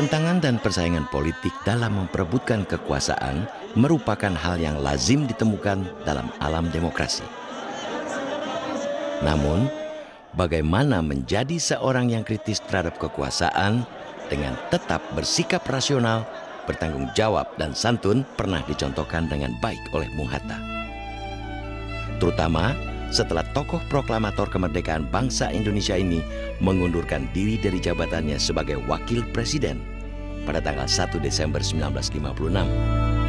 Pertentangan dan persaingan politik dalam memperebutkan kekuasaan merupakan hal yang lazim ditemukan dalam alam demokrasi. Namun, bagaimana menjadi seorang yang kritis terhadap kekuasaan dengan tetap bersikap rasional, bertanggung jawab, dan santun pernah dicontohkan dengan baik oleh Bung Hatta. Terutama setelah tokoh proklamator kemerdekaan bangsa Indonesia ini mengundurkan diri dari jabatannya sebagai wakil presiden pada tanggal 1 Desember 1956.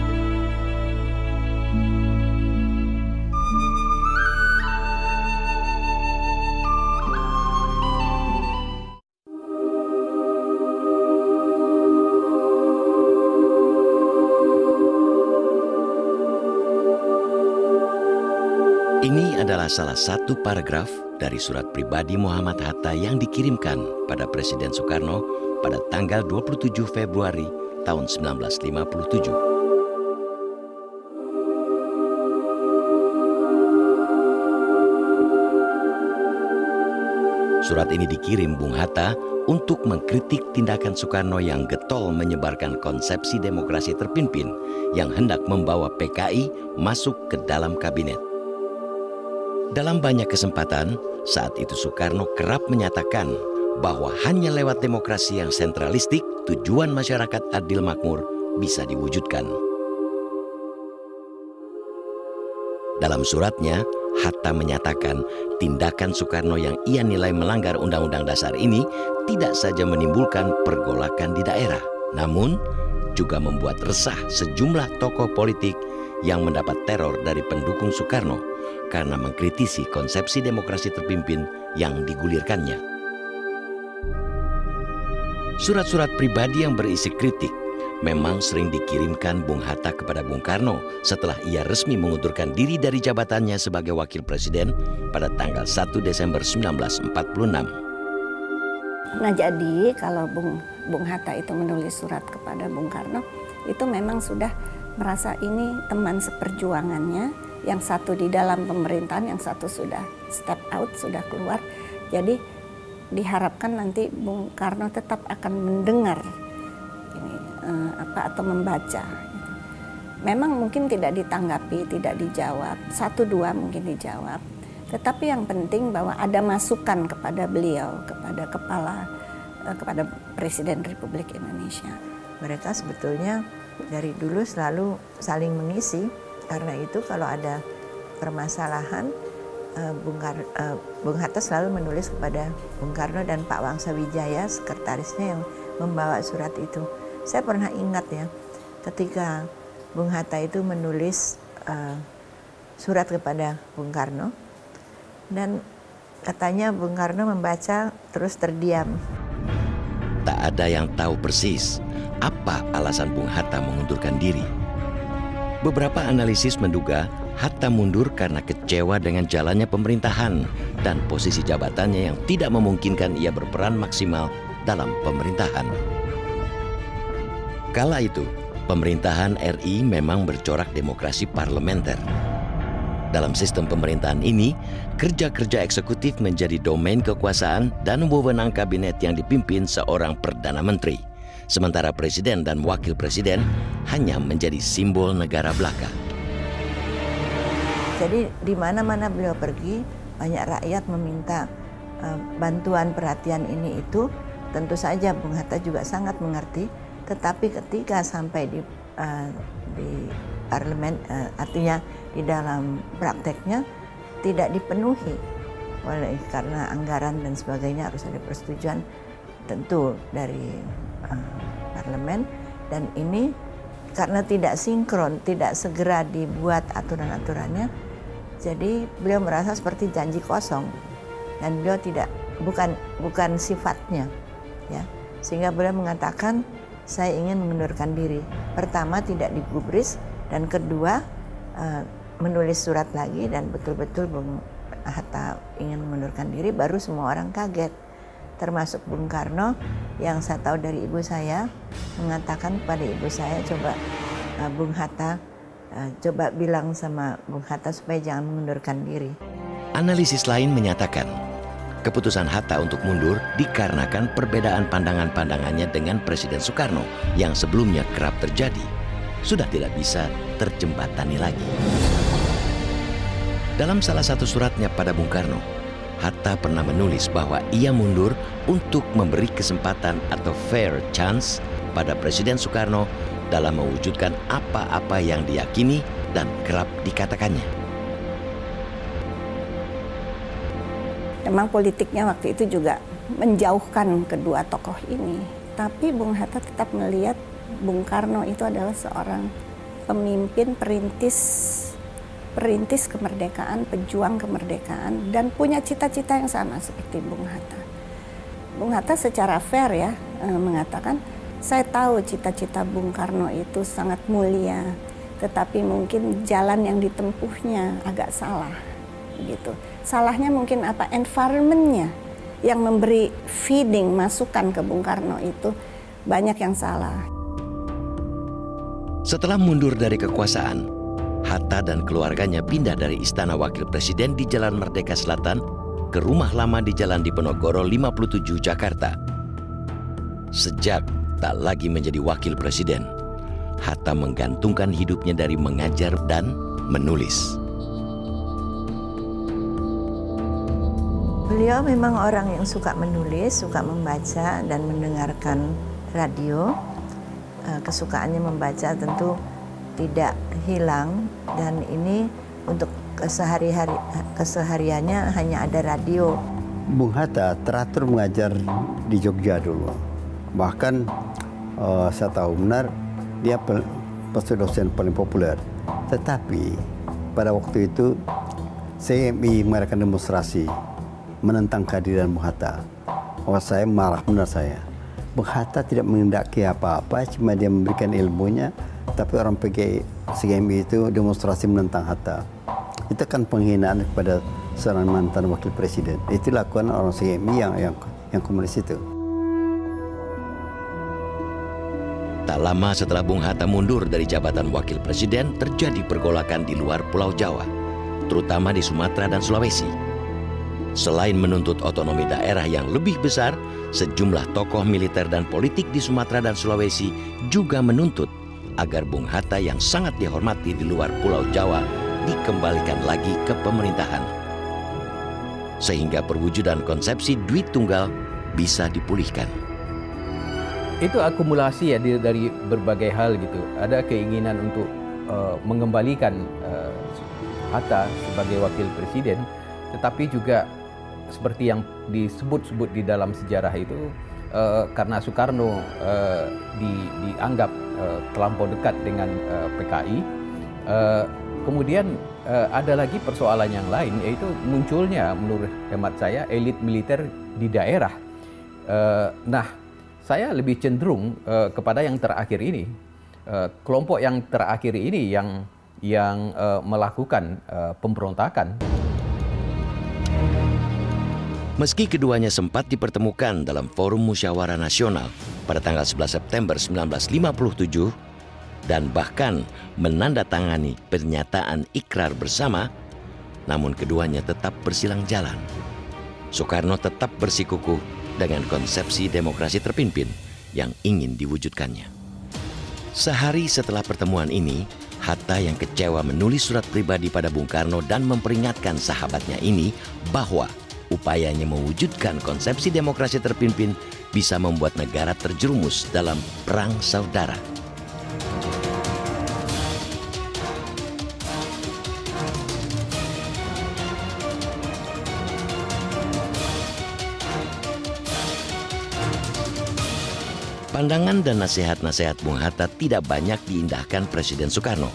Adalah salah satu paragraf dari surat pribadi Muhammad Hatta yang dikirimkan pada Presiden Soekarno pada tanggal 27 Februari tahun 1957. Surat ini dikirim Bung Hatta untuk mengkritik tindakan Soekarno yang getol menyebarkan konsepsi demokrasi terpimpin yang hendak membawa PKI masuk ke dalam kabinet. Dalam banyak kesempatan, saat itu Soekarno kerap menyatakan bahwa hanya lewat demokrasi yang sentralistik tujuan masyarakat adil makmur bisa diwujudkan. Dalam suratnya, Hatta menyatakan tindakan Soekarno yang ia nilai melanggar Undang-Undang Dasar ini tidak saja menimbulkan pergolakan di daerah, namun juga membuat resah sejumlah tokoh politik yang mendapat teror dari pendukung Soekarno karena mengkritisi konsepsi demokrasi terpimpin yang digulirkannya. Surat-surat pribadi yang berisi kritik memang sering dikirimkan Bung Hatta kepada Bung Karno setelah ia resmi mengundurkan diri dari jabatannya sebagai wakil presiden pada tanggal 1 Desember 1946. Nah jadi kalau Bung, Bung Hatta itu menulis surat kepada Bung Karno itu memang sudah merasa ini teman seperjuangannya yang satu di dalam pemerintahan, yang satu sudah step out, sudah keluar. Jadi diharapkan nanti Bung Karno tetap akan mendengar ini uh, apa atau membaca. Memang mungkin tidak ditanggapi, tidak dijawab, satu dua mungkin dijawab. Tetapi yang penting bahwa ada masukan kepada beliau, kepada kepala, uh, kepada Presiden Republik Indonesia. Mereka sebetulnya dari dulu selalu saling mengisi karena itu kalau ada permasalahan uh, Bung, Kar uh, Bung Hatta selalu menulis kepada Bung Karno dan Pak Wangsa Wijaya sekretarisnya yang membawa surat itu. Saya pernah ingat ya ketika Bung Hatta itu menulis uh, surat kepada Bung Karno dan katanya Bung Karno membaca terus terdiam. Tak ada yang tahu persis apa alasan Bung Hatta mengundurkan diri. Beberapa analisis menduga Hatta mundur karena kecewa dengan jalannya pemerintahan dan posisi jabatannya yang tidak memungkinkan ia berperan maksimal dalam pemerintahan. Kala itu, pemerintahan RI memang bercorak demokrasi parlementer. Dalam sistem pemerintahan ini, kerja-kerja eksekutif menjadi domain kekuasaan dan wewenang kabinet yang dipimpin seorang perdana menteri sementara presiden dan wakil presiden hanya menjadi simbol negara belaka. Jadi di mana-mana beliau pergi, banyak rakyat meminta uh, bantuan perhatian ini itu. Tentu saja Bung Hatta juga sangat mengerti, tetapi ketika sampai di uh, di parlemen, uh, artinya di dalam prakteknya tidak dipenuhi oleh karena anggaran dan sebagainya harus ada persetujuan tentu dari parlemen dan ini karena tidak sinkron, tidak segera dibuat aturan-aturannya, jadi beliau merasa seperti janji kosong. Dan beliau tidak bukan bukan sifatnya, ya. Sehingga beliau mengatakan saya ingin mengundurkan diri. Pertama tidak digubris. Dan kedua uh, menulis surat lagi dan betul-betul Hatta ingin mengundurkan diri, baru semua orang kaget termasuk Bung Karno yang saya tahu dari ibu saya mengatakan kepada ibu saya coba uh, Bung Hatta uh, coba bilang sama Bung Hatta supaya jangan mengundurkan diri. Analisis lain menyatakan Keputusan Hatta untuk mundur dikarenakan perbedaan pandangan-pandangannya dengan Presiden Soekarno yang sebelumnya kerap terjadi, sudah tidak bisa terjembatani lagi. Dalam salah satu suratnya pada Bung Karno, Hatta pernah menulis bahwa ia mundur untuk memberi kesempatan atau fair chance pada Presiden Soekarno dalam mewujudkan apa-apa yang diyakini dan kerap dikatakannya. Memang politiknya waktu itu juga menjauhkan kedua tokoh ini. Tapi Bung Hatta tetap melihat Bung Karno itu adalah seorang pemimpin perintis perintis kemerdekaan, pejuang kemerdekaan dan punya cita-cita yang sama seperti Bung Hatta. Bung Hatta secara fair ya eh, mengatakan saya tahu cita-cita Bung Karno itu sangat mulia, tetapi mungkin jalan yang ditempuhnya agak salah gitu. Salahnya mungkin apa? Environmentnya yang memberi feeding masukan ke Bung Karno itu banyak yang salah. Setelah mundur dari kekuasaan, Hatta dan keluarganya pindah dari Istana Wakil Presiden di Jalan Merdeka Selatan ke rumah lama di Jalan Diponegoro 57 Jakarta. Sejak tak lagi menjadi wakil presiden, Hatta menggantungkan hidupnya dari mengajar dan menulis. Beliau memang orang yang suka menulis, suka membaca dan mendengarkan radio. Eh, kesukaannya membaca tentu tidak hilang dan ini untuk kesehari-hari kesehariannya hanya ada radio. Bung Hatta teratur mengajar di Jogja dulu. Bahkan uh, saya tahu benar dia pasti dosen paling populer. Tetapi pada waktu itu CMI mengadakan demonstrasi menentang kehadiran Bung Hatta. Oh saya marah benar saya. Bung Hatta tidak mengendaki apa-apa, cuma dia memberikan ilmunya, tapi orang CMI itu demonstrasi menentang Hatta. Itu kan penghinaan kepada seorang mantan wakil presiden. Itu lakukan orang CMI yang yang yang komunis itu. Tak lama setelah Bung Hatta mundur dari jabatan wakil presiden, terjadi pergolakan di luar Pulau Jawa, terutama di Sumatera dan Sulawesi. Selain menuntut otonomi daerah yang lebih besar, sejumlah tokoh militer dan politik di Sumatera dan Sulawesi juga menuntut agar Bung Hatta yang sangat dihormati di luar Pulau Jawa dikembalikan lagi ke pemerintahan. Sehingga perwujudan konsepsi duit tunggal bisa dipulihkan. Itu akumulasi ya dari berbagai hal gitu. Ada keinginan untuk uh, mengembalikan uh, Hatta sebagai wakil presiden, tetapi juga seperti yang disebut-sebut di dalam sejarah itu uh, karena Soekarno di, dianggap uh, terlampau dekat dengan uh, PKI. Uh, kemudian uh, ada lagi persoalan yang lain yaitu munculnya menurut hemat saya elit militer di daerah. Uh, nah, saya lebih cenderung uh, kepada yang terakhir ini. Uh, kelompok yang terakhir ini yang yang uh, melakukan uh, pemberontakan. Meski keduanya sempat dipertemukan dalam Forum Musyawarah Nasional pada tanggal 11 September 1957 dan bahkan menandatangani pernyataan ikrar bersama, namun keduanya tetap bersilang jalan. Soekarno tetap bersikukuh dengan konsepsi demokrasi terpimpin yang ingin diwujudkannya. Sehari setelah pertemuan ini, Hatta yang kecewa menulis surat pribadi pada Bung Karno dan memperingatkan sahabatnya ini bahwa upayanya mewujudkan konsepsi demokrasi terpimpin bisa membuat negara terjerumus dalam perang saudara. Pandangan dan nasihat-nasihat Bung Hatta tidak banyak diindahkan Presiden Soekarno.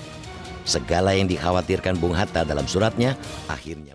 Segala yang dikhawatirkan Bung Hatta dalam suratnya akhirnya